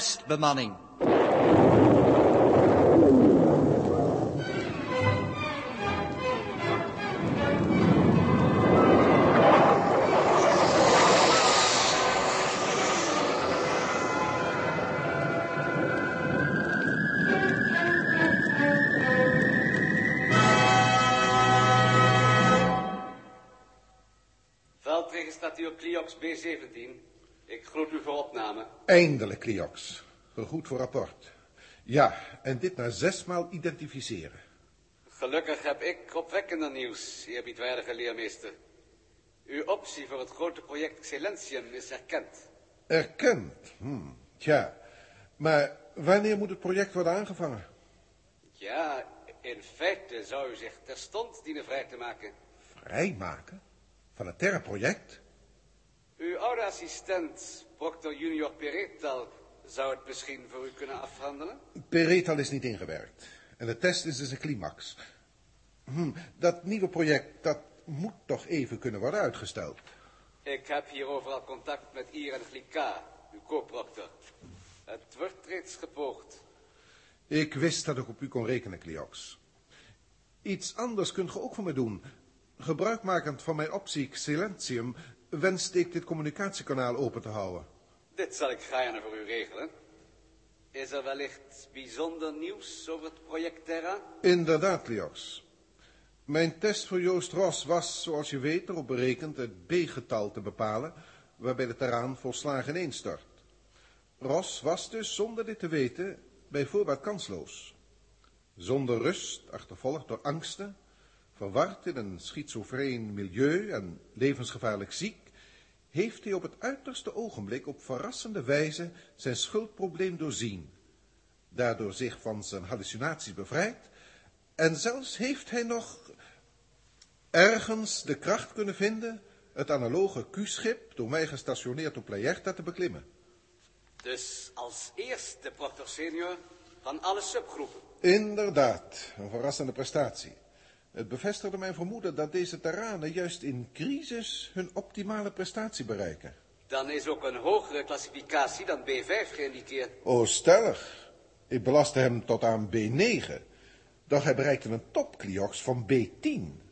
best bemanning. Eindelijk, Cliox. Gegroet voor rapport. Ja, en dit na zesmaal identificeren. Gelukkig heb ik opwekkender nieuws, eerbiedwaardige leermeester. Uw optie voor het grote project Excelentium is erkend. Erkend? Hm, tja. Maar wanneer moet het project worden aangevangen? Ja, in feite zou u zich terstond dienen vrij te maken. Vrijmaken? Van het Terra-project? Uw oude assistent, Proctor junior Peretal, zou het misschien voor u kunnen afhandelen? Peretal is niet ingewerkt. En de test is dus een climax. Hm, dat nieuwe project, dat moet toch even kunnen worden uitgesteld. Ik heb hierover al contact met Iren Glika, uw co-proctor. Het wordt reeds gepoogd. Ik wist dat ik op u kon rekenen, Cliox. Iets anders kunt ge ook voor me doen. Gebruikmakend van mijn optie Silentium wenste ik dit communicatiekanaal open te houden. Dit zal ik gaarne voor u regelen. Is er wellicht bijzonder nieuws over het project Terra? Inderdaad, Cliox. Mijn test voor Joost Ros was, zoals je weet, erop berekend het B-getal te bepalen, waarbij de terraan volslagen ineenstort. Ros was dus, zonder dit te weten, bij voorbaat kansloos. Zonder rust, achtervolgd door angsten, verward in een schizofreen milieu en levensgevaarlijk ziek, heeft hij op het uiterste ogenblik op verrassende wijze zijn schuldprobleem doorzien, daardoor zich van zijn hallucinatie bevrijd, en zelfs heeft hij nog ergens de kracht kunnen vinden het analoge Q-schip, door mij gestationeerd op Playerta, te beklimmen. Dus als eerste proctor senior van alle subgroepen. Inderdaad, een verrassende prestatie. Het bevestigde mijn vermoeden dat deze terranen juist in crisis hun optimale prestatie bereiken. Dan is ook een hogere klassificatie dan B5 geïndiceerd. Oh, stellig. Ik belastte hem tot aan B9. Doch hij bereikte een topkliox van B10.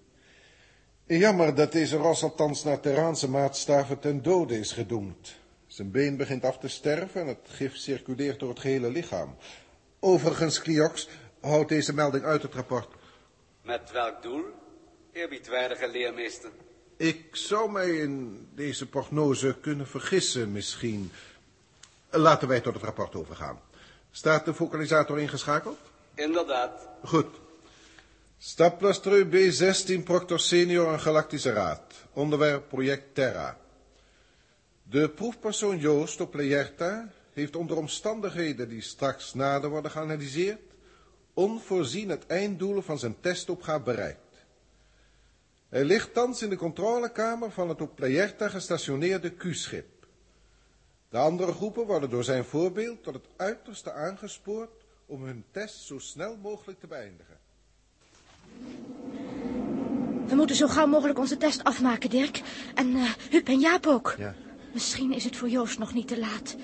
Jammer dat deze ras althans naar Terraanse maatstaven ten dode is gedoemd. Zijn been begint af te sterven en het gif circuleert door het gehele lichaam. Overigens, Cliox, houdt deze melding uit het rapport. Met welk doel, eerbiedwaardige leermeester? Ik zou mij in deze prognose kunnen vergissen, misschien. Laten wij tot het rapport overgaan. Staat de focalisator ingeschakeld? Inderdaad. Goed. Stapplastreu B16 Proctor Senior en Galactische Raad. Onderwerp project Terra. De proefpersoon Joost op Leerta heeft onder omstandigheden die straks nader worden geanalyseerd, onvoorzien het einddoel van zijn testopgave bereikt. Hij ligt thans in de controlekamer van het op Playerta gestationeerde Q-schip. De andere groepen worden door zijn voorbeeld tot het uiterste aangespoord om hun test zo snel mogelijk te beëindigen. We moeten zo gauw mogelijk onze test afmaken, Dirk. En uh, Huub en Jaap ook. Ja. Misschien is het voor Joost nog niet te laat.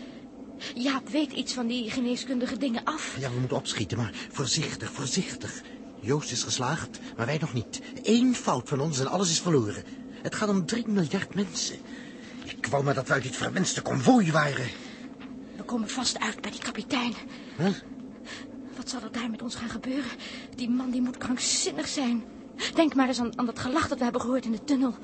Jaap weet iets van die geneeskundige dingen af. Ja, we moeten opschieten, maar voorzichtig, voorzichtig. Joost is geslaagd, maar wij nog niet. Eén fout van ons en alles is verloren. Het gaat om drie miljard mensen. Ik wou maar dat we uit dit verwenste konvooi waren. We komen vast uit bij die kapitein. Huh? Wat zal er daar met ons gaan gebeuren? Die man die moet krankzinnig zijn. Denk maar eens aan, aan dat gelach dat we hebben gehoord in de tunnel.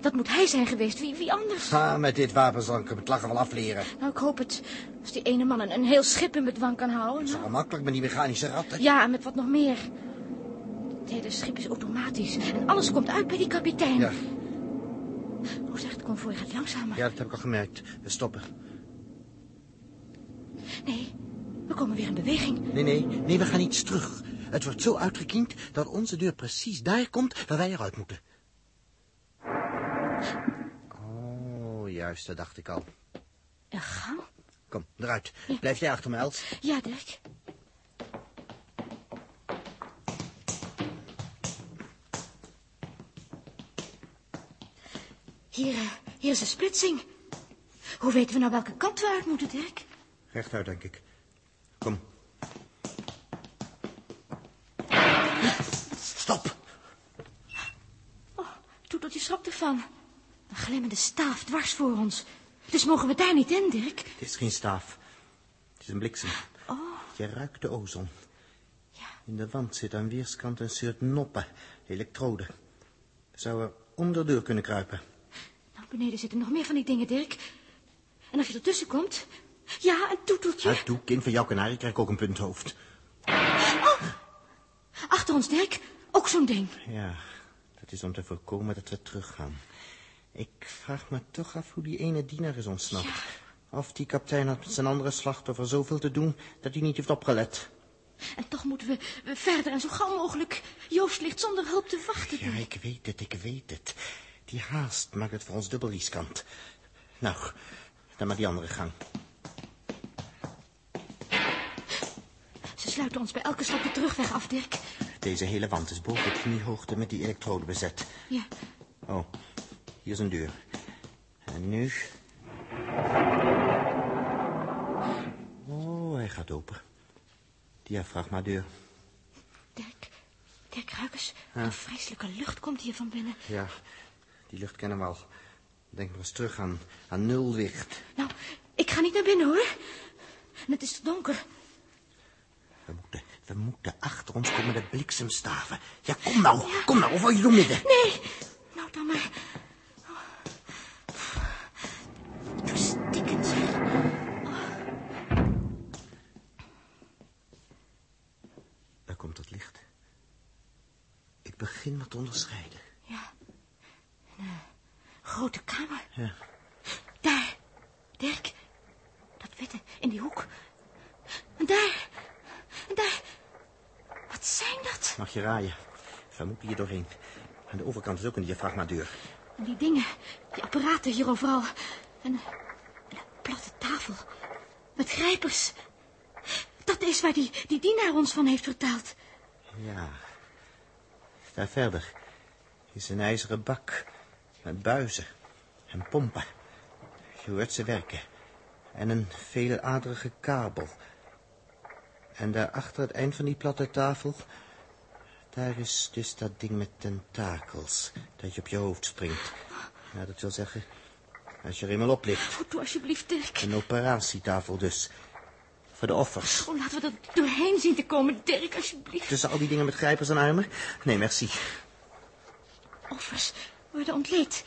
Dat moet hij zijn geweest. Wie, wie anders? Ah, met dit wapen zal ik hem het lachen wel afleren. Nou, ik hoop het. Als die ene man een, een heel schip in bedwang kan houden. Dat is nou. wel makkelijk met die mechanische ratten. Ja, en met wat nog meer. Het hele schip is automatisch. En alles komt uit bij die kapitein. Ja, Hoe zegt het konvooi gaat langzamer? ja, dat heb ik al gemerkt. We stoppen. Nee, we komen weer in beweging. Nee, nee, nee, we gaan iets terug. Het wordt zo uitgekiend dat onze deur precies daar komt waar wij eruit moeten. Oh, juist, dat dacht ik al. Een gang? Kom, eruit. Blijf jij achter me, Els. Ja, Dirk. Hier, eh, hier is een splitsing. Hoe weten we nou welke kant we uit moeten, Dirk? Rechtuit, denk ik. Kom. Stop! Oh, Toeteltje schrok ervan. Een glimmende staaf dwars voor ons. Dus mogen we daar niet in, Dirk? Het is geen staaf. Het is een bliksem. Oh, Je ruikt de ozon. ja. In de wand zit aan weerskant een soort noppen, elektroden. Zou er onderdeur kunnen kruipen. Nou, beneden zitten nog meer van die dingen, Dirk. En als je ertussen komt... Ja, een toeteltje. Toe, kind van jouw kanarie, krijg ik ook een punthoofd. Achter ons, Dirk. Ook zo'n ding. Ja, dat is om te voorkomen dat we teruggaan. Ik vraag me toch af hoe die ene dienaar is ontsnapt. Of die kapitein had met zijn andere slachtoffer zoveel te doen dat hij niet heeft opgelet. En toch moeten we verder en zo gauw mogelijk. Joost ligt zonder hulp te wachten. Ja, ik weet het, ik weet het. Die haast maakt het voor ons dubbel riskant. Nou, dan maar die andere gang. Ze sluiten ons bij elke stap de terugweg af, Dirk. Deze hele wand is boven de kniehoogte met die elektroden bezet. Ja, Oh, hier is een deur. En nu... Oh, hij gaat open. Diafragma-deur. Dirk. Dirk, ruik eens. Een vreselijke lucht komt hier van binnen. Ja, die lucht kennen we al. Denk maar eens terug aan, aan nulwicht. Nou, ik ga niet naar binnen, hoor. En het is te donker. We moeten, we moeten achter ons komen de bliksemstaven. Ja, kom nou, kom nou, of je door midden? Nee. Nou, dan maar. Verstikkend, zeg. Daar komt het licht. Wat onderscheiden. Ja. Een eh, grote kamer. Ja. Daar. Dirk. Dat witte in die hoek. En daar. En daar. Wat zijn dat? Mag je raaien? We moeten hier doorheen. Aan de overkant is ook een diafragma-deur. En die dingen. Die apparaten hier overal. En, en een platte tafel. Met grijpers. Dat is waar die, die dienaar ons van heeft verteld. Ja. Daar verder is een ijzeren bak met buizen en pompen. Je hoort ze werken. En een veeladerige kabel. En daar achter het eind van die platte tafel... daar is dus dat ding met tentakels... dat je op je hoofd springt. Ja, dat wil zeggen... als je er eenmaal op ligt. Goed, alsjeblieft, Dirk. Een operatietafel dus. Voor de offers. Oh, laten we er doorheen zien te komen, Dirk, alsjeblieft. Tussen al die dingen met grijpers en armen? Nee, merci. Offers worden ontleed.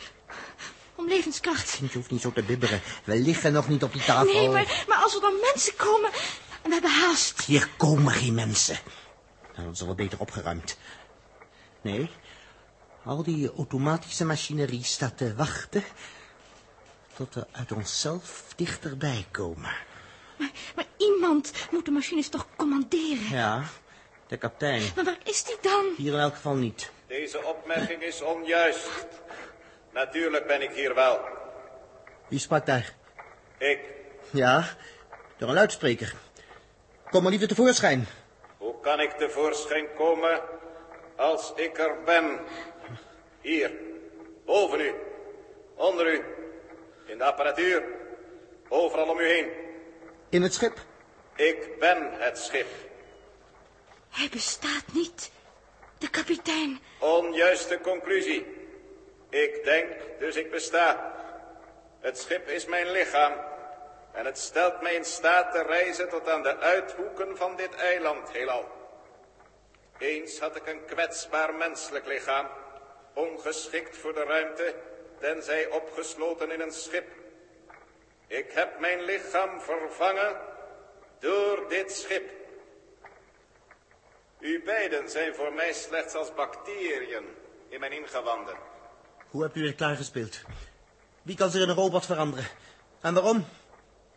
Om levenskracht. Kind, je hoeft niet zo te bibberen. We liggen nog niet op die tafel. Nee, maar, maar als er dan mensen komen... En we hebben haast. Hier komen geen mensen. Nou, dat is wel beter opgeruimd. Nee, al die automatische machinerie staat te wachten... tot we uit onszelf dichterbij komen. Maar, maar iemand moet de machines toch commanderen? Ja, de kapitein. Maar waar is die dan? Hier in elk geval niet. Deze opmerking is onjuist. Natuurlijk ben ik hier wel. Wie sprak daar? Ik. Ja, door een luidspreker. Kom maar liever tevoorschijn. Hoe kan ik tevoorschijn komen als ik er ben? Hier, boven u, onder u, in de apparatuur, overal om u heen. In het schip. Ik ben het schip. Hij bestaat niet. De kapitein. Onjuiste conclusie. Ik denk, dus ik besta. Het schip is mijn lichaam. En het stelt mij in staat te reizen tot aan de uithoeken van dit eiland heelal. Eens had ik een kwetsbaar menselijk lichaam, ongeschikt voor de ruimte, tenzij opgesloten in een schip. Ik heb mijn lichaam vervangen door dit schip. U beiden zijn voor mij slechts als bacteriën in mijn ingewanden. Hoe hebt u dit klaargespeeld? Wie kan zich in een robot veranderen? En waarom?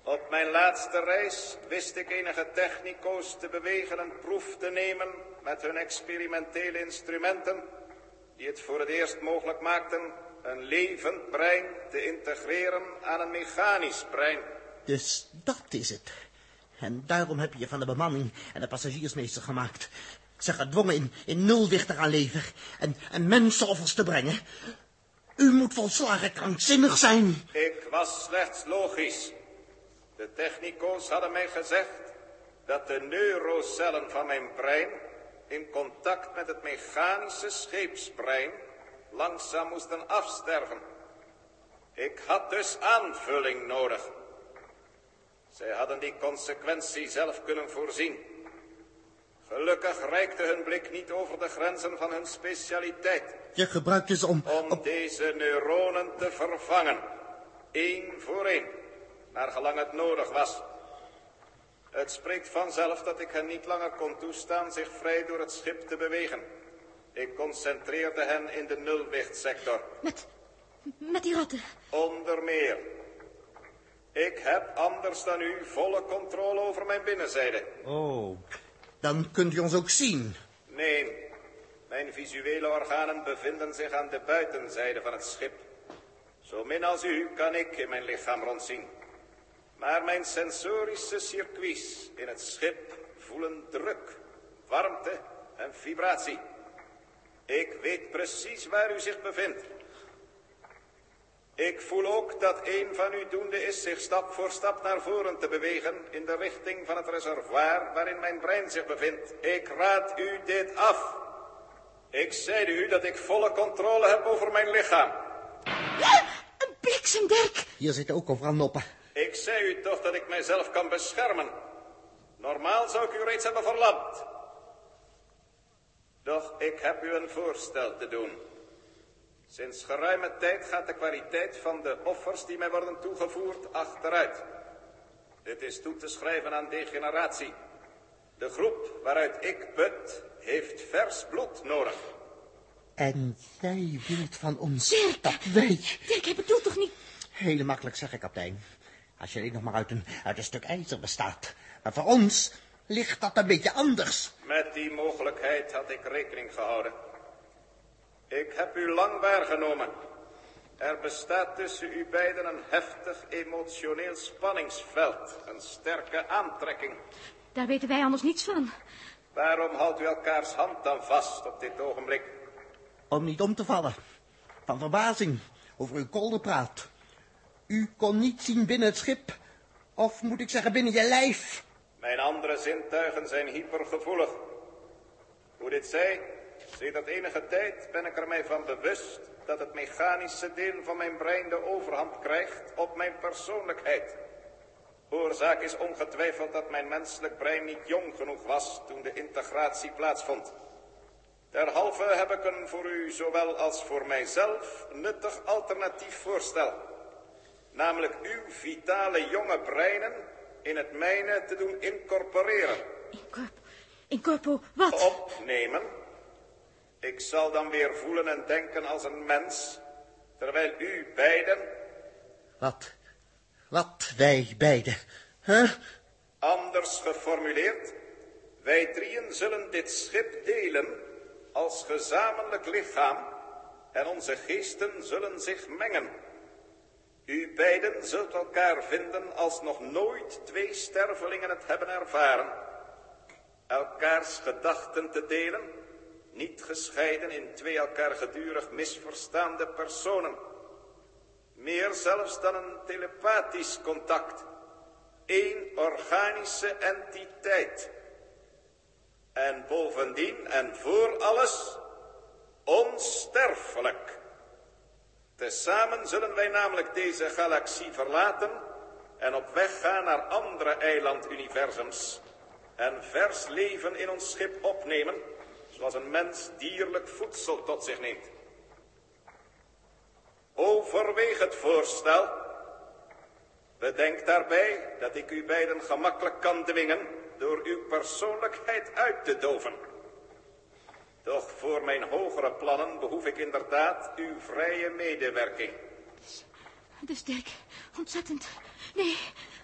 Op mijn laatste reis wist ik enige technico's te bewegen een proef te nemen met hun experimentele instrumenten, die het voor het eerst mogelijk maakten een levend brein te integreren aan een mechanisch brein. Dus dat is het. En daarom heb je je van de bemanning en de passagiersmeester gemaakt. Ze gedwongen in, in nulwicht te gaan leven en, en mensenoffers te brengen. U moet volslagen krankzinnig zijn. Ik was slechts logisch. De technico's hadden mij gezegd dat de neurocellen van mijn brein in contact met het mechanische scheepsbrein langzaam moesten afsterven. Ik had dus aanvulling nodig. Zij hadden die consequentie zelf kunnen voorzien. Gelukkig reikte hun blik niet over de grenzen van hun specialiteit. Je gebruikt ze om... Om deze neuronen te vervangen. één voor één. Naar gelang het nodig was. Het spreekt vanzelf dat ik hen niet langer kon toestaan zich vrij door het schip te bewegen. Ik concentreerde hen in de nulwichtsector. Met, met die ratten? Onder meer. Ik heb anders dan u volle controle over mijn binnenzijde. Oh, dan kunt u ons ook zien. Nee, mijn visuele organen bevinden zich aan de buitenzijde van het schip. Zo min als u kan ik in mijn lichaam rondzien. Maar mijn sensorische circuits in het schip voelen druk, warmte en vibratie. Ik weet precies waar u zich bevindt. Ik voel ook dat een van u doende is zich stap voor stap naar voren te bewegen in de richting van het reservoir waarin mijn brein zich bevindt. Ik raad u dit af. Ik zeide u dat ik volle controle heb over mijn lichaam. Een bliksemderk. Hier zitten ook overal noppen. Ik zei u toch dat ik mijzelf kan beschermen. Normaal zou ik u reeds hebben verlamd. Doch ik heb u een voorstel te doen. Sinds geruime tijd gaat de kwaliteit van de offers die mij worden toegevoerd achteruit. Dit is toe te schrijven aan degeneratie. De groep waaruit ik put, heeft vers bloed nodig. En jij wilt van ons Dirk. dat wij... Dirk, hij bedoelt toch niet... Heel makkelijk zeggen, kapitein. Als je alleen nog maar uit een, uit een stuk ijzer bestaat. Maar voor ons ligt dat een beetje anders. Met die mogelijkheid had ik rekening gehouden. Ik heb u lang waargenomen. Er bestaat tussen u beiden een heftig emotioneel spanningsveld. Een sterke aantrekking. Daar weten wij anders niets van. Waarom houdt u elkaars hand dan vast op dit ogenblik? Om niet om te vallen. Van verbazing over uw kolderpraat. U kon niet zien binnen het schip. Of moet ik zeggen binnen je lijf. Mijn andere zintuigen zijn hypergevoelig. Hoe dit zij, sinds enige tijd ben ik er mij van bewust dat het mechanische deel van mijn brein de overhand krijgt op mijn persoonlijkheid. Oorzaak is ongetwijfeld dat mijn menselijk brein niet jong genoeg was toen de integratie plaatsvond. Derhalve heb ik een voor u zowel als voor mijzelf nuttig alternatief voorstel. Namelijk uw vitale jonge breinen in het mijne te doen incorporeren. Incorp... Incorpo, wat? Opnemen. Ik zal dan weer voelen en denken als een mens, terwijl u beiden, Wat? Wat wij beiden? Huh? anders geformuleerd, wij drieën zullen dit schip delen als gezamenlijk lichaam en onze geesten zullen zich mengen. U beiden zult elkaar vinden als nog nooit twee stervelingen het hebben ervaren. Elkaars gedachten te delen, niet gescheiden in twee elkaar gedurig misverstaande personen. Meer zelfs dan een telepathisch contact. Eén organische entiteit. En bovendien en voor alles onsterfelijk. Tezamen zullen wij namelijk deze galaxie verlaten en op weg gaan naar andere eilanduniversums. En vers leven in ons schip opnemen, zoals een mens dierlijk voedsel tot zich neemt. Overweeg het voorstel. Bedenk daarbij dat ik u beiden gemakkelijk kan dwingen door uw persoonlijkheid uit te doven. Doch voor mijn hogere plannen behoef ik inderdaad uw vrije medewerking. Het is Dirk. Ontzettend. Nee,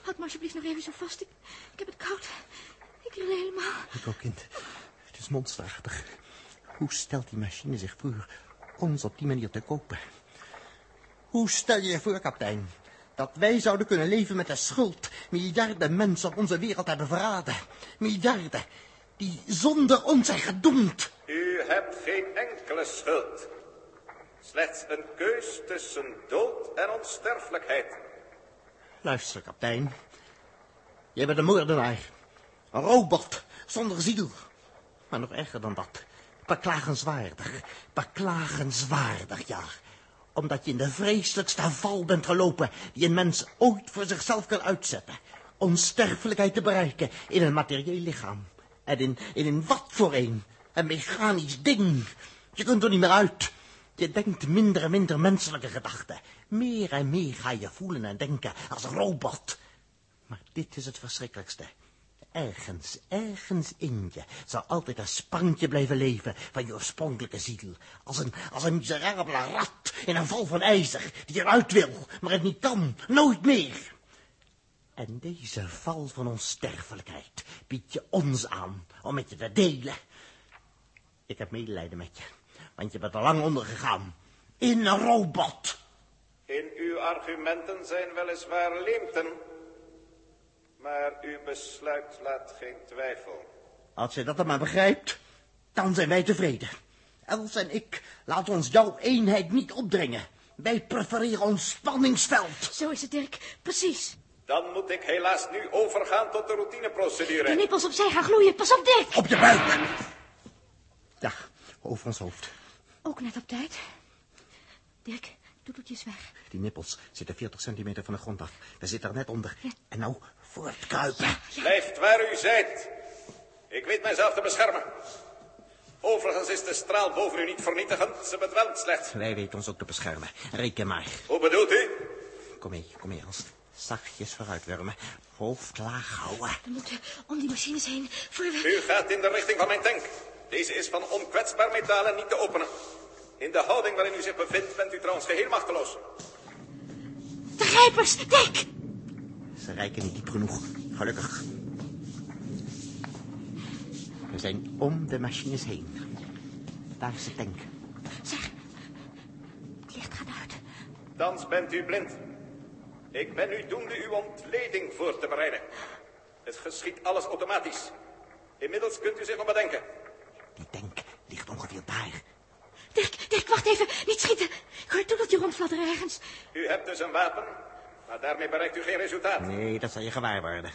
houd me alsjeblieft nog even zo vast. Ik, ik heb het koud. Ik wil helemaal... Ik ook, kind. Het is monsterachtig. Hoe stelt die machine zich voor ons op die manier te kopen? Hoe stel je je voor, kapitein, dat wij zouden kunnen leven met de schuld miljarden mensen op onze wereld hebben verraden? Miljarden die zonder ons zijn gedoemd. U hebt geen enkele schuld. Slechts een keus tussen dood en onsterfelijkheid. Luister, kapitein. Jij bent een moordenaar. Een robot, zonder ziel. Maar nog erger dan dat. Beklagenswaardig. Beklagenswaardig, ja. Omdat je in de vreselijkste val bent gelopen... die een mens ooit voor zichzelf kan uitzetten. Onsterfelijkheid te bereiken in een materieel lichaam. En in, in een wat voor een. Een mechanisch ding. Je kunt er niet meer uit. Je denkt minder en minder menselijke gedachten. Meer en meer ga je voelen en denken als een robot. Maar dit is het verschrikkelijkste. Ergens, ergens in je zal altijd een sprankje blijven leven van je oorspronkelijke ziel. Als een, als een miserabele rat in een val van ijzer die eruit wil, maar het niet kan, nooit meer. En deze val van onsterfelijkheid biedt je ons aan om met je te delen. Ik heb medelijden met je, want je bent er lang ondergegaan. In een robot. In uw argumenten zijn weliswaar leemten, maar uw besluit laat geen twijfel. Als je dat dan maar begrijpt, dan zijn wij tevreden. Els en ik laten ons jouw eenheid niet opdringen. Wij prefereren ons spanningsveld. Zo is het, Dirk. Precies. Dan moet ik helaas nu overgaan tot de De routineprocedure. nippels opzij gaan gloeien. Pas op, Dirk. Op je buik. Ja, over ons hoofd. Ook net op tijd. Dirk, doedeltjes weg. Die nippels zitten 40 centimeter van de grond af. We zitten er net onder. En nou, voortkruipen. Blijft waar u zijt. Ik weet mijzelf te beschermen. Overigens is de straal boven u niet vernietigend, ze bedwelmt slechts. Wij weten ons ook te beschermen. Reken maar. Hoe bedoelt u? Kom mee, kom mee, Els. Zachtjes vooruitwurmen. Hoofd laag houden. We moeten om die machines heen voor. U gaat in de richting van mijn tank. Deze is van onkwetsbaar metaal en niet te openen. In de houding waarin u zich bevindt, bent u trouwens geheel machteloos. De grijpers, Dirk! Ze reiken niet diep genoeg. Gelukkig. We zijn om de machines heen. Daar is de tank. Zeg, het licht gaat uit. Thans bent u blind. Ik ben u doende uw ontleding voor te bereiden. Het geschiet alles automatisch. Inmiddels kunt u zich nog bedenken. Die tank ligt ongeveer daar. Dirk, Dirk, wacht even. Niet schieten. Ik hoor doedeltje rondfladderen ergens. U hebt dus een wapen, maar daarmee bereikt u geen resultaat. Nee, dat zal je gewaar worden.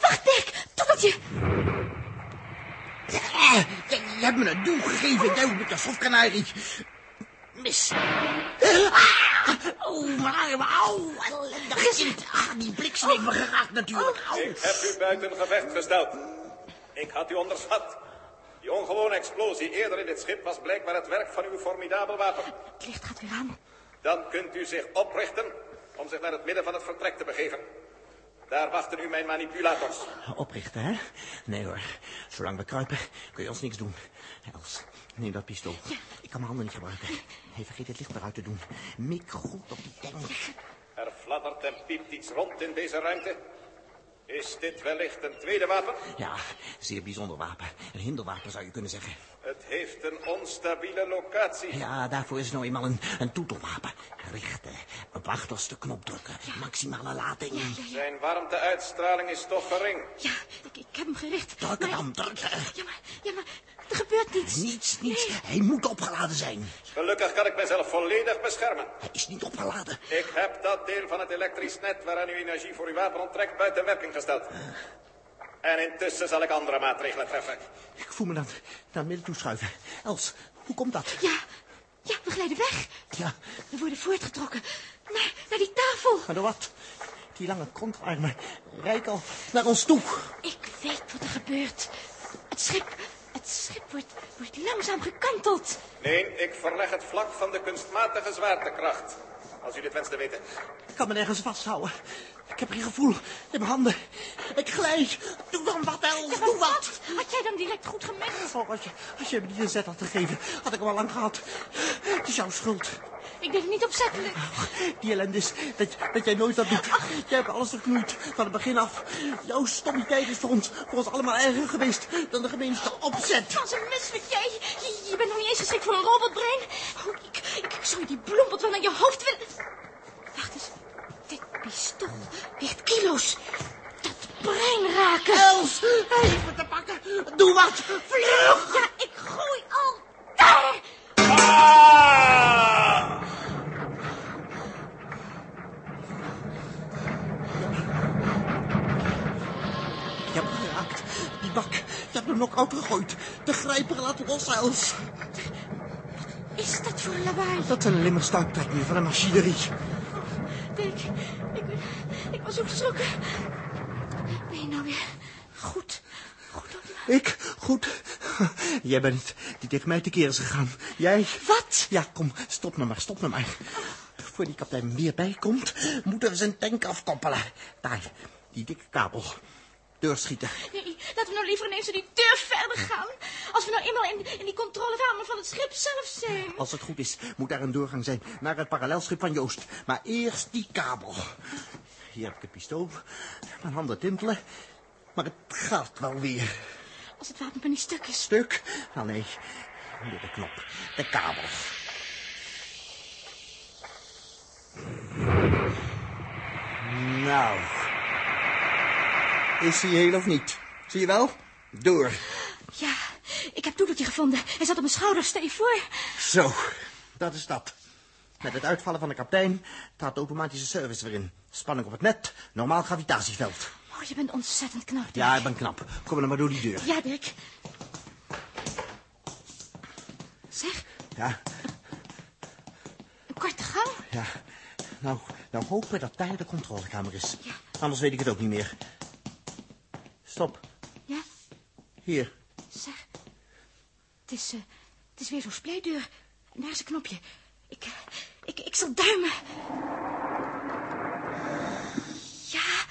Wacht, Dirk. Doedeltje. Ah, je, je hebt me een doel gegeven, jij met je sofkanarie. Mis. Ah, oh, mijn arm, auw. Ah, die bliksem heeft me geraakt natuurlijk. Ik heb u buiten gevecht gesteld. Ik had u onderschat. Die ongewone explosie eerder in dit schip was blijkbaar het werk van uw formidabel wapen. Het licht gaat weer aan. Dan kunt u zich oprichten om zich naar het midden van het vertrek te begeven. Daar wachten u mijn manipulators. Oprichten, hè? Nee hoor. Zolang we kruipen, kun je ons niks doen. Els, neem dat pistool. Ik kan mijn handen niet gebruiken. Hey, vergeet het licht eruit te doen. Mik goed op die tank. Er fladdert en piept iets rond in deze ruimte. Is dit wellicht een tweede wapen? Ja, zeer bijzonder wapen. Een hinderwapen zou je kunnen zeggen. Het heeft een onstabiele locatie. Ja, daarvoor is het nou eenmaal een, een toetelwapen. Richten, op achterste knop drukken, maximale lading. Zijn warmteuitstraling is toch gering. Ja, ik, ik heb hem gericht. Drukken Maar- dan, drukken. Ja, maar, ja, maar er gebeurt niets. Niets, niets. Hij moet opgeladen zijn. Gelukkig kan ik mezelf volledig beschermen. Hij is niet opgeladen. Ik heb dat deel van het elektrisch net waaraan u energie voor uw wapen onttrekt buiten werking gesteld. En intussen zal ik andere maatregelen treffen. Ik voel me dan naar midden toe schuiven. Els, hoe komt dat? Ja, ja, we glijden weg. Ja, We worden voortgetrokken. Naar, naar die tafel. maar door wat? Die lange krontarmen reiken al naar ons toe. Ik weet wat er gebeurt. Het schip, het schip wordt, wordt langzaam gekanteld. Nee, ik verleg het vlak van de kunstmatige zwaartekracht. Als u dit wenst te weten. Ik kan me nergens vasthouden. Ik heb geen gevoel in mijn handen. Ik glijd. Doe dan wat, Els. Ja, Doe wat. Had jij dan direct goed gemerkt? Oh, als je, als je me die een zet had gegeven, had ik hem al lang gehad. Het is jouw schuld. Ik deed het niet opzettelijk. Die ellende is dat, dat jij nooit dat doet. Jij hebt alles verknoeid, van het begin af. Jouw stommiteit is voor ons, voor ons allemaal erger geweest dan de gemeenste opzet. Als een misselijk jij. Je, je bent nog niet eens geschikt voor een robotbrein. Oh, ik, ik, ik zou je die bloempot wel naar je hoofd willen... Wacht eens. Dit pistool weegt kilo's. Dat brein raken. Els, even te pakken. Doe wat. Vlug. Ja, ik gooi al daar. Ah! Gegooid. De grijper laat los, Els. Is dat voor een lawaai? Dat zijn alleen maar stuiptrekkingen van de machinerie. Dirk, ik, ik was geschrokken. Ben je nou weer goed? Goed op? Ik? Goed. Jij bent die tegen mij tekeer is gegaan. Jij? Wat? Ja, kom, stop me maar, stop me maar. Voor die kapitein weer bijkomt, moeten we zijn tank afkoppelen. Daar, die dikke kabel. Doorschieten. Nee, laten we nou liever ineens die deur verder gaan. Als we nou eenmaal in, in die controlekamer van het schip zelf zijn. Als het goed is, moet daar een doorgang zijn naar het parallelschip van Joost. Maar eerst die kabel. Hier heb ik het pistool. Mijn handen tintelen. Maar het gaat wel weer. Als het wapen maar niet stuk is. Stuk? Nou nee, hier de knop. De kabel. Nou. Is hij heel of niet? Zie je wel? Door. Ja, ik heb Toeteltje gevonden. Hij zat op mijn schouder, stel je voor. Zo, dat is dat. Met het uitvallen van de kapitein trad de automatische service weer in. Spanning op het net, normaal gravitatieveld. Oh, je bent ontzettend knap, Dirk. Ja, ik ben knap. Kom dan maar door die deur. Ja, Dirk. Zeg, Ja, een korte gang. ja. Nou, nou hopen dat daar de controlekamer is. Ja. Anders weet ik het ook niet meer. Stop. Ja, Hier. zeg. Het is, eh, het is weer zo'n daar is een knopje. Ik, eh, ik, ik zal duimen. Ja,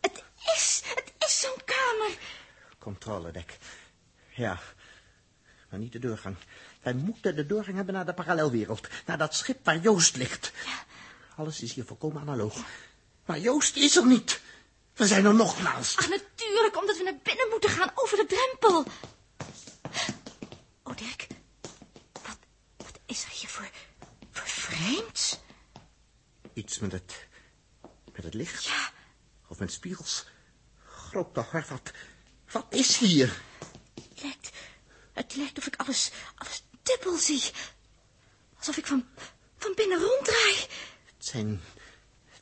het is, het is zo'n kamer. Controledek. Ja. Maar niet de doorgang. Wij moeten de doorgang hebben naar de parallelwereld. Naar dat schip waar Joost ligt. Alles is hier volkomen analoog. Maar Joost is er niet. We zijn er nogmaals. Ach, natuurlijk, omdat we naar binnen moeten gaan over de drempel. Oh, Dirk. Wat, wat is er hier voor, voor vreemds? Iets met het... met het licht. Ja, Of met spiegels. Grote hart, wat... Wat is hier? het lijkt, het lijkt of ik alles, alles dubbel zie. Alsof ik van, van binnen ronddraai. Het zijn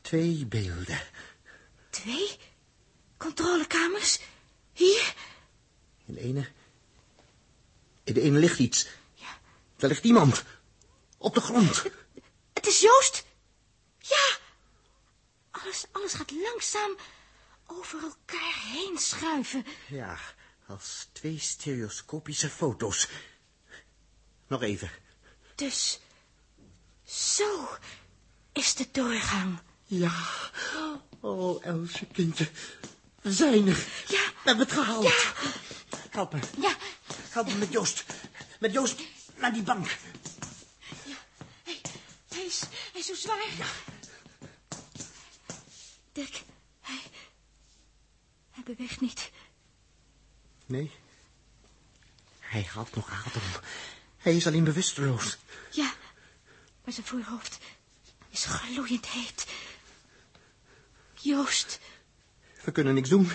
twee beelden. Twee controlekamers. Hier. In de ene... In de ene ligt iets. Ja, Daar ligt iemand. Op de grond. het is Joost. Ja. Alles, alles gaat langzaam over elkaar heen schuiven. Ja, als twee stereoscopische foto's. Nog even. Dus, zo is de doorgang. Ja. Oh, Elsje, kindje. We zijn er. Ja. We hebben het gehaald. Ja. Help me. Ja, Help me met Joost. Met Joost naar die bank. hij, hij, is, hij is zo zwaar. Ja. Dirk, hij, hij beweegt niet. Nee. Hij haalt nog adem. Hij is alleen bewusteloos. Ja, maar zijn voorhoofd is gloeiend heet. Joost, We kunnen niks doen.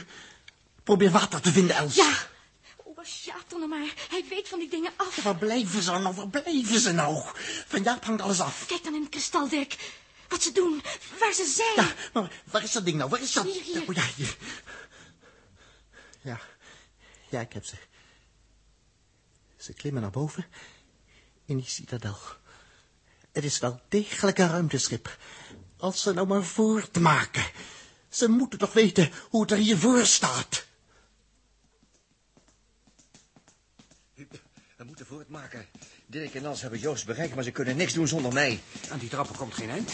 Probeer water te vinden, Els. ja. Oh, was Jaap dan maar. Hij weet van die dingen af. Waar blijven ze nou? Waar blijven ze nou? Van Jaap hangt alles af. Kijk dan in het kristal, Dirk. Wat ze doen, waar ze zijn. Ja, maar waar is dat ding nou? Waar is dat? Hier, hier. Oh, ja, hier. Ja, ja, ik heb ze. Ze klimmen naar boven in die citadel. Het is wel degelijk een ruimteschip. Als ze nou maar voortmaken. Ze moeten toch weten hoe het er hiervoor staat. We moeten voortmaken. Dirk en Hans hebben Joost bereikt, maar ze kunnen niks doen zonder mij. Aan die trappen komt geen eind.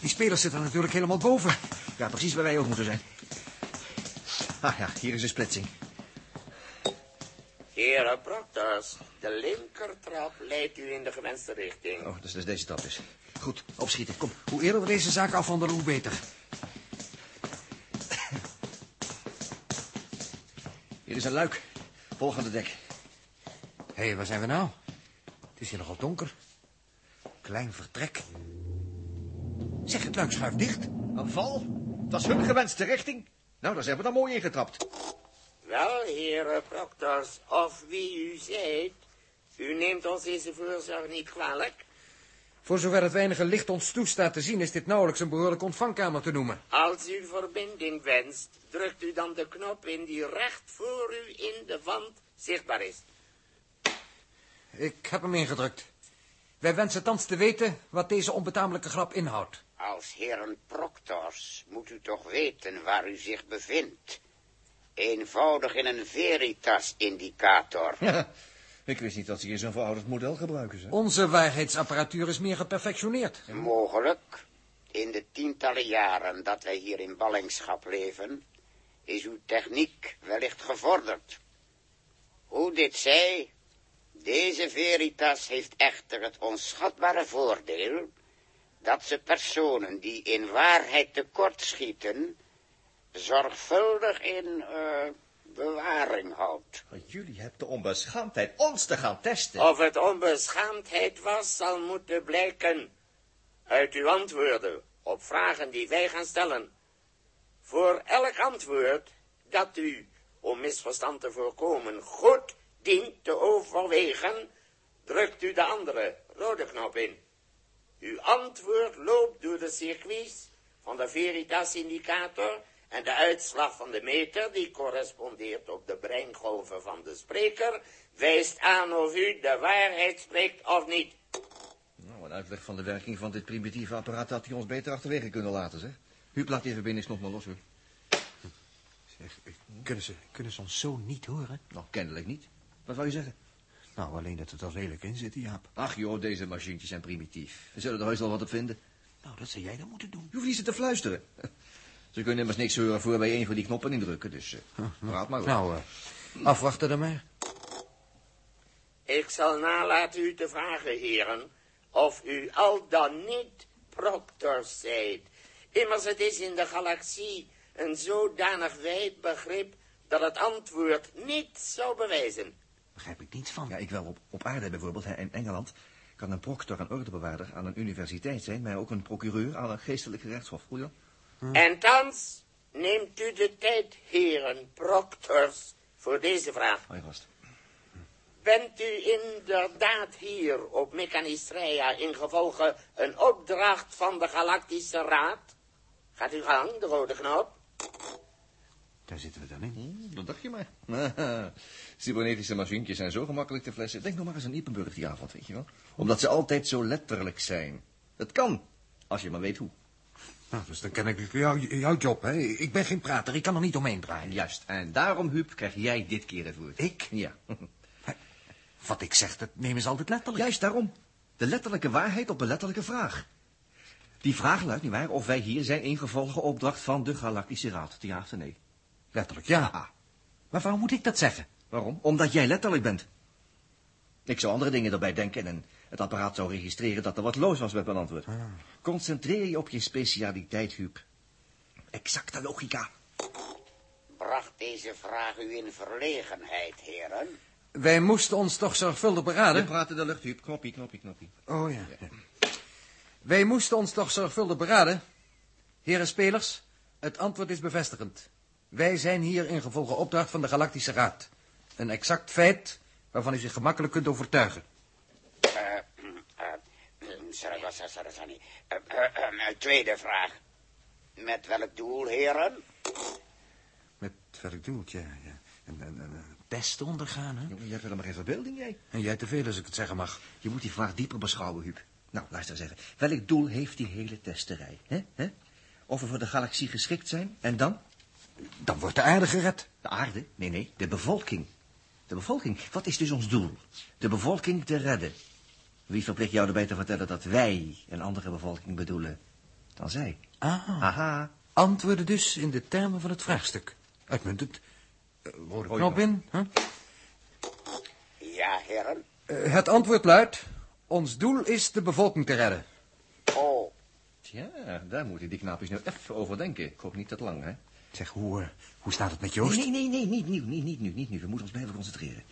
Die spelers zitten natuurlijk helemaal boven. Ja, precies waar wij ook moeten zijn. Ah ja, hier is een splitsing. Heren Proctors, de linkertrap leidt u in de gewenste richting. Oh, dus, dus deze trap is. Goed, opschieten, kom. Hoe eerder we deze zaak afhandelen, hoe beter. Hier is een luik. Volgende dek. Hé, hey, waar zijn we nou? Het is hier nogal donker. Klein vertrek. Zeg, het luik schuift dicht. Een val? Dat is hun gewenste richting. Nou, daar zijn we dan mooi ingetrapt. Wel, heren Proctors, of wie u zijt, u neemt ons deze voorzorg niet kwalijk. Voor zover het weinige licht ons toestaat te zien... is dit nauwelijks een behoorlijke ontvangkamer te noemen. Als u verbinding wenst, drukt u dan de knop in die recht voor u in de wand zichtbaar is. Ik heb hem ingedrukt. Wij wensen thans te weten wat deze onbetamelijke grap inhoudt. Als heren proctors moet u toch weten waar u zich bevindt. Eenvoudig in een veritas-indicator. Ik wist niet dat ze hier zo'n verouderd model gebruiken. Ze. Onze waarheidsapparatuur is meer geperfectioneerd. Mogelijk. In de tientallen jaren dat wij hier in ballingschap leven, is uw techniek wellicht gevorderd. Hoe dit zij, deze veritas heeft echter het onschatbare voordeel dat ze personen die in waarheid tekortschieten, zorgvuldig in eh, bewaring houdt. Maar jullie hebben de onbeschaamdheid ons te gaan testen. Of het onbeschaamdheid was, zal moeten blijken uit uw antwoorden op vragen die wij gaan stellen. Voor elk antwoord dat u, om misverstand te voorkomen, goed dient te overwegen, drukt u de andere rode knop in. Uw antwoord loopt door de circuits van de Veritas-indicator en de uitslag van de meter, die correspondeert op de breingolven van de spreker, wijst aan of u de waarheid spreekt of niet. Nou, een uitleg van de werking van dit primitieve apparaat had hij ons beter achterwege kunnen laten, zeg. Huub, laat die verbinding nog maar los, hoor. Zeg, kunnen ze, kunnen ze ons zo niet horen? Nou, kennelijk niet. Wat wou je zeggen? Nou, alleen dat het er lelijk in zit, Jaap. Ach joh, deze machientjes zijn primitief. We zullen er heus wel wat op vinden. Nou, dat zou jij dan moeten doen. Je hoeft niet ze te fluisteren. Ze kunnen immers niks horen voor wij een van die knoppen indrukken, dus uh, praat maar. Nou, uh, afwachten dan maar. Ik zal nalaten u te vragen, heren, of u al dan niet proctors zijt. Immers het is in de galaxie een zodanig wijd begrip dat het antwoord niet zou bewijzen. Begrijp ik niets van. Ja, ik wel. Op, op aarde bijvoorbeeld, hè, in Engeland, kan een proctor een ordebewaarder aan een universiteit zijn, maar ook een procureur aan een geestelijk gerechtshof. Goed, joh? Hm. En thans neemt u de tijd, heren proctors, voor deze vraag. Hoi, vast. Bent u inderdaad hier op Mechanistreia ingevolge een opdracht van de Galactische Raad? Gaat u gang, de rode knop. Daar zitten we dan in. Hm, dat dacht je maar. Cybernetische machientjes zijn zo gemakkelijk te flessen. Denk nog maar eens aan Ippenburg die avond, weet je wel. Omdat ze altijd zo letterlijk zijn. Het kan, als je maar weet hoe. Nou, dus dan ken ik jou, jouw job, hè. Ik ben geen prater, ik kan er niet omheen draaien. Juist, en daarom, Huub, krijg jij dit keer het woord. Ik? Ja. Wat ik zeg, dat nemen ze altijd letterlijk. Juist daarom. De letterlijke waarheid op een letterlijke vraag. Die vraag luidt, nietwaar, of wij hier zijn ingevolge opdracht van de Galactische Raad. Ja of nee? Letterlijk, ja. Maar waarom moet ik dat zeggen? Waarom? Omdat jij letterlijk bent. Ik zou andere dingen erbij denken en het apparaat zou registreren dat er wat los was met mijn antwoord. Ah. Concentreer je op je specialiteit, Huub. Exacte logica. Bracht deze vraag u in verlegenheid, heren? Wij moesten ons toch zorgvuldig beraden? We praten de lucht, Huub. Knoppie, knoppie, knoppie. Oh ja. ja. Wij moesten ons toch zorgvuldig beraden? Heren spelers, het antwoord is bevestigend. Wij zijn hier in gevolge opdracht van de Galactische Raad. Een exact feit waarvan u zich gemakkelijk kunt overtuigen. Tweede vraag. Met welk doel, heren? Met welk doel, ja. ja. Een, een, een test ondergaan, hè? Je hebt wel maar geen verbeelding, jij. En jij te veel, als ik het zeggen mag. Je moet die vraag dieper beschouwen, Huub. Nou, luister eens even. Welk doel heeft die hele testerij, hè? hè? Of we voor de galaxie geschikt zijn, en dan? Dan wordt de aarde gered. De aarde? Nee, nee, de bevolking. De bevolking. Wat is dus ons doel? De bevolking te redden. Wie verplicht jou erbij te vertellen dat wij een andere bevolking bedoelen dan zij? Ah. Aha. Antwoorden dus in de termen van het vraagstuk. Uitmuntend. Uh, rode knop in. Huh? Ja, heren. Uh, het antwoord luidt... Ons doel is de bevolking te redden. Oh. Tja, daar moeten die knaapjes nu even over denken. Ik hoop niet dat lang, hè? Zeg, hoe, uh, hoe staat het met Joost? Nee, nee, nee, niet nu, niet, niet nu, niet nu. We moeten ons blijven concentreren.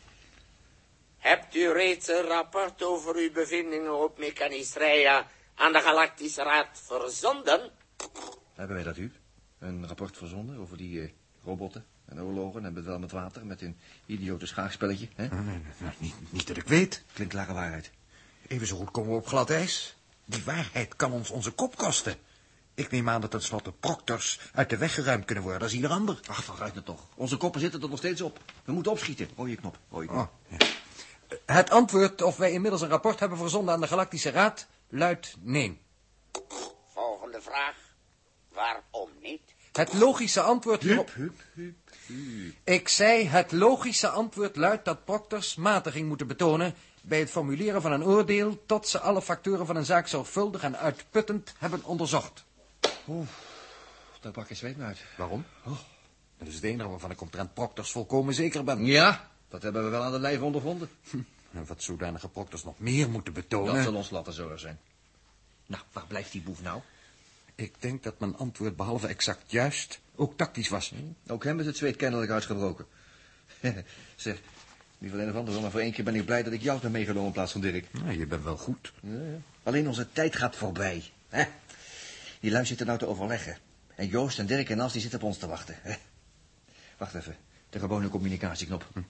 Hebt u reeds een rapport over uw bevindingen op Mechanistreia aan de Galactische Raad verzonden? Hebben wij dat, u? Een rapport verzonden over die uh, robotten en oorlogen en bedwelmend water met hun idiote schaakspelletje, hè? Nee, nee, nee, niet, niet dat ik weet. Klinkt klare waarheid. Even zo goed komen we op glad ijs. Die waarheid kan ons onze kop kosten. Ik neem aan dat tenslotte proctors uit de weg geruimd kunnen worden als ieder ander. Ach, vooruit het toch. Onze koppen zitten er nog steeds op. We moeten opschieten. Rode knop, knop. Oh, ja. Het antwoord of wij inmiddels een rapport hebben verzonden aan de Galactische Raad luidt nee. Volgende vraag. Waarom niet? Het logische antwoord hierop... Ik zei, het logische antwoord luidt dat proctors matiging moeten betonen... bij het formuleren van een oordeel... tot ze alle factoren van een zaak zorgvuldig en uitputtend hebben onderzocht. Daar brak je zweet me uit. Waarom? Oh, dat is het enige waarvan ik omtrent proctors volkomen zeker ben. Ja, dat hebben we wel aan de lijf ondervonden. En wat zodanige proctors nog meer moeten betonen... Dat zal ons laten zorgen zijn. Nou, waar blijft die boef nou? Ik denk dat mijn antwoord behalve exact juist ook tactisch was. Ook hem is het zweet kennelijk uitgebroken. zeg, niet van een of andere, maar voor één keer ben ik blij dat ik jou heb meegenomen in plaats van Dirk. Nou, je bent wel goed. Ja, ja. Alleen onze tijd gaat voorbij. Hè? Die lui zitten nou te overleggen. En Joost en Dirk en Nas die zitten op ons te wachten. Hè? Wacht even, de gewone communicatieknop. Hm.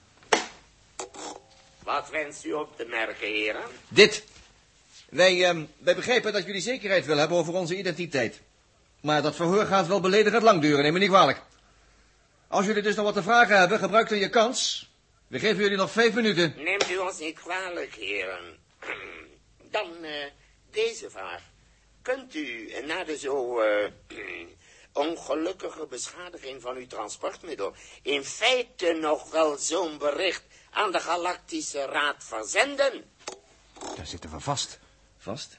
Wat wenst u op te merken, heren? Dit. Wij, ehm, wij begrijpen dat jullie zekerheid willen hebben over onze identiteit. Maar dat verhoor gaat wel beledigend lang duren, neem me niet kwalijk. Als jullie dus nog wat te vragen hebben, gebruik dan je kans. We geven jullie nog vijf minuten. Neemt u ons niet kwalijk, heren. Dan eh, deze vraag. Kunt u eh, na de zo eh, ongelukkige beschadiging van uw transportmiddel... in feite nog wel zo'n bericht aan de Galactische Raad verzenden? Daar zitten we vast. Vast?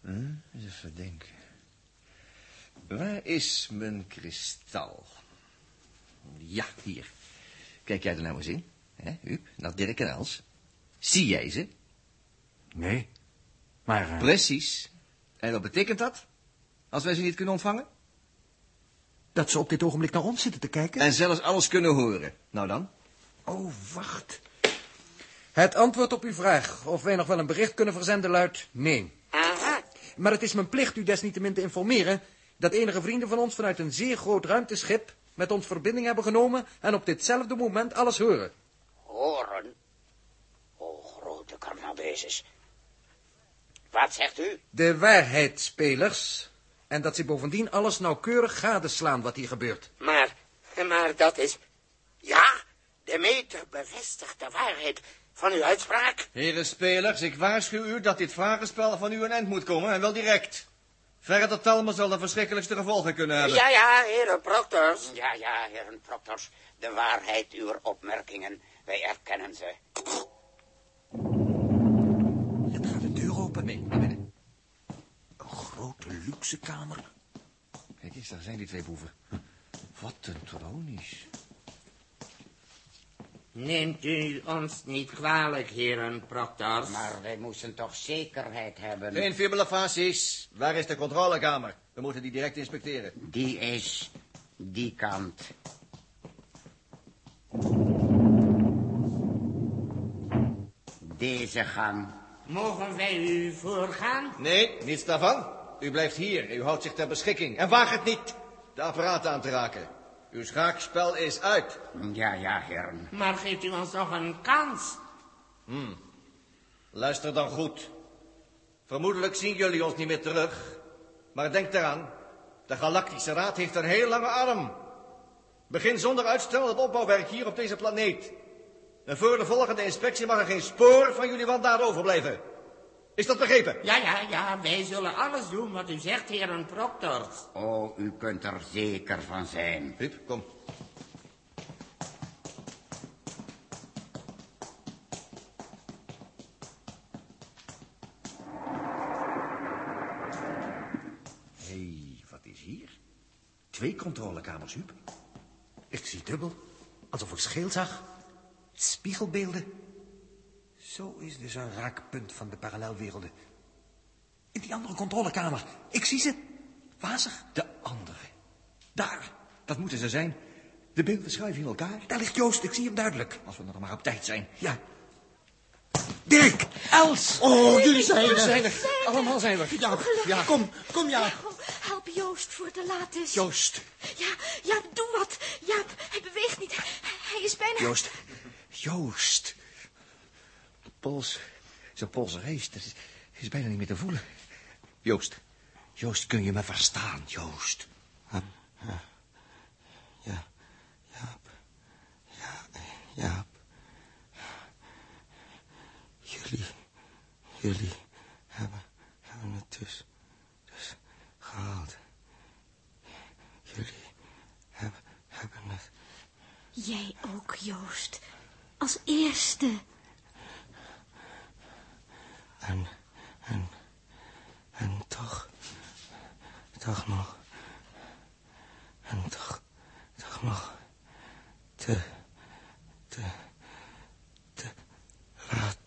Hm, eens even denken. Waar is mijn kristal? Ja, hier. Kijk jij er nou eens in. Hè, Huub, naar Dirk en Els. Zie jij ze? Nee. Maar... eh, Precies. En wat betekent dat? Als wij ze niet kunnen ontvangen? dat ze op dit ogenblik naar ons zitten te kijken? En zelfs alles kunnen horen. Nou dan? Oh, wacht. Het antwoord op uw vraag of wij nog wel een bericht kunnen verzenden luidt nee. Aha. Maar het is mijn plicht u desniettemin te informeren... dat enige vrienden van ons vanuit een zeer groot ruimteschip... met ons verbinding hebben genomen... en op ditzelfde moment alles horen. Horen? O, grote karnabezus. Wat zegt u? De waarheid, spelers. En dat ze bovendien alles nauwkeurig gadeslaan wat hier gebeurt. Maar, maar dat is... Ja, de meter bevestigt de waarheid van uw uitspraak. Heren spelers, ik waarschuw u dat dit vragenspel van u een eind moet komen en wel direct. Verre dat Talma zal de verschrikkelijkste gevolgen kunnen hebben. Ja, ja, heren proctors. Ja, ja, heren proctors, de waarheid uw opmerkingen, wij erkennen ze. Het gaat de deur open. Nee, naar binnen. Een grote luxe kamer. Kijk eens, daar zijn die twee boeven. Wat een tronies. Neemt u ons niet kwalijk, heren proctors. Maar wij moesten toch zekerheid hebben. Geen fibbelafaties. Waar is de controlekamer? We moeten die direct inspecteren. Die is die kant. Deze gang. Mogen wij u voorgaan? Nee, niets daarvan. U blijft hier. U houdt zich ter beschikking. En waag het niet de apparaten aan te raken. Uw schaakspel is uit. Ja, ja, heren. Maar geeft u ons nog een kans? Luister dan goed. Vermoedelijk zien jullie ons niet meer terug. Maar denk eraan. De Galactische Raad heeft een heel lange arm. Begin zonder uitstel het opbouwwerk hier op deze planeet. En voor de volgende inspectie mag er geen spoor van jullie wandaden overblijven. Is dat begrepen? Ja, ja, ja, wij zullen alles doen wat u zegt, heren proctors. Oh, u kunt er zeker van zijn. Huub, kom. Hé, hey, wat is hier? Twee controlekamers, Huub. Ik zie dubbel. Alsof ik scheel zag. Spiegelbeelden. Zo is dus een raakpunt van de parallelwerelden. In die andere controlekamer. Ik zie ze. Wazig. De andere. Daar, dat moeten ze zijn. De beelden schuiven in elkaar. Daar ligt Joost. Ik zie hem duidelijk. Als we nog maar op tijd zijn. Ja. Dirk! Els! Oh, jullie zijn er. zijn er. Allemaal zijn we. Ja, Ja, kom, kom ja. Oh, help Joost voor het te laat is. Joost. Ja, ja, doe wat. Jaap, hij beweegt niet. Hij, hij is bijna... Joost. Joost. Pols. Zijn pols reist. Dat is, is bijna niet meer te voelen. Joost. Joost, kun je me verstaan, Joost? Ja, Jaap. Ja, Jaap. Jullie, jullie hebben, hebben het dus, dus gehaald. Jullie hebben, hebben het. Jij ook, Joost. Als eerste. En, en, en toch, toch nog, en toch, toch nog, te, te, te laat.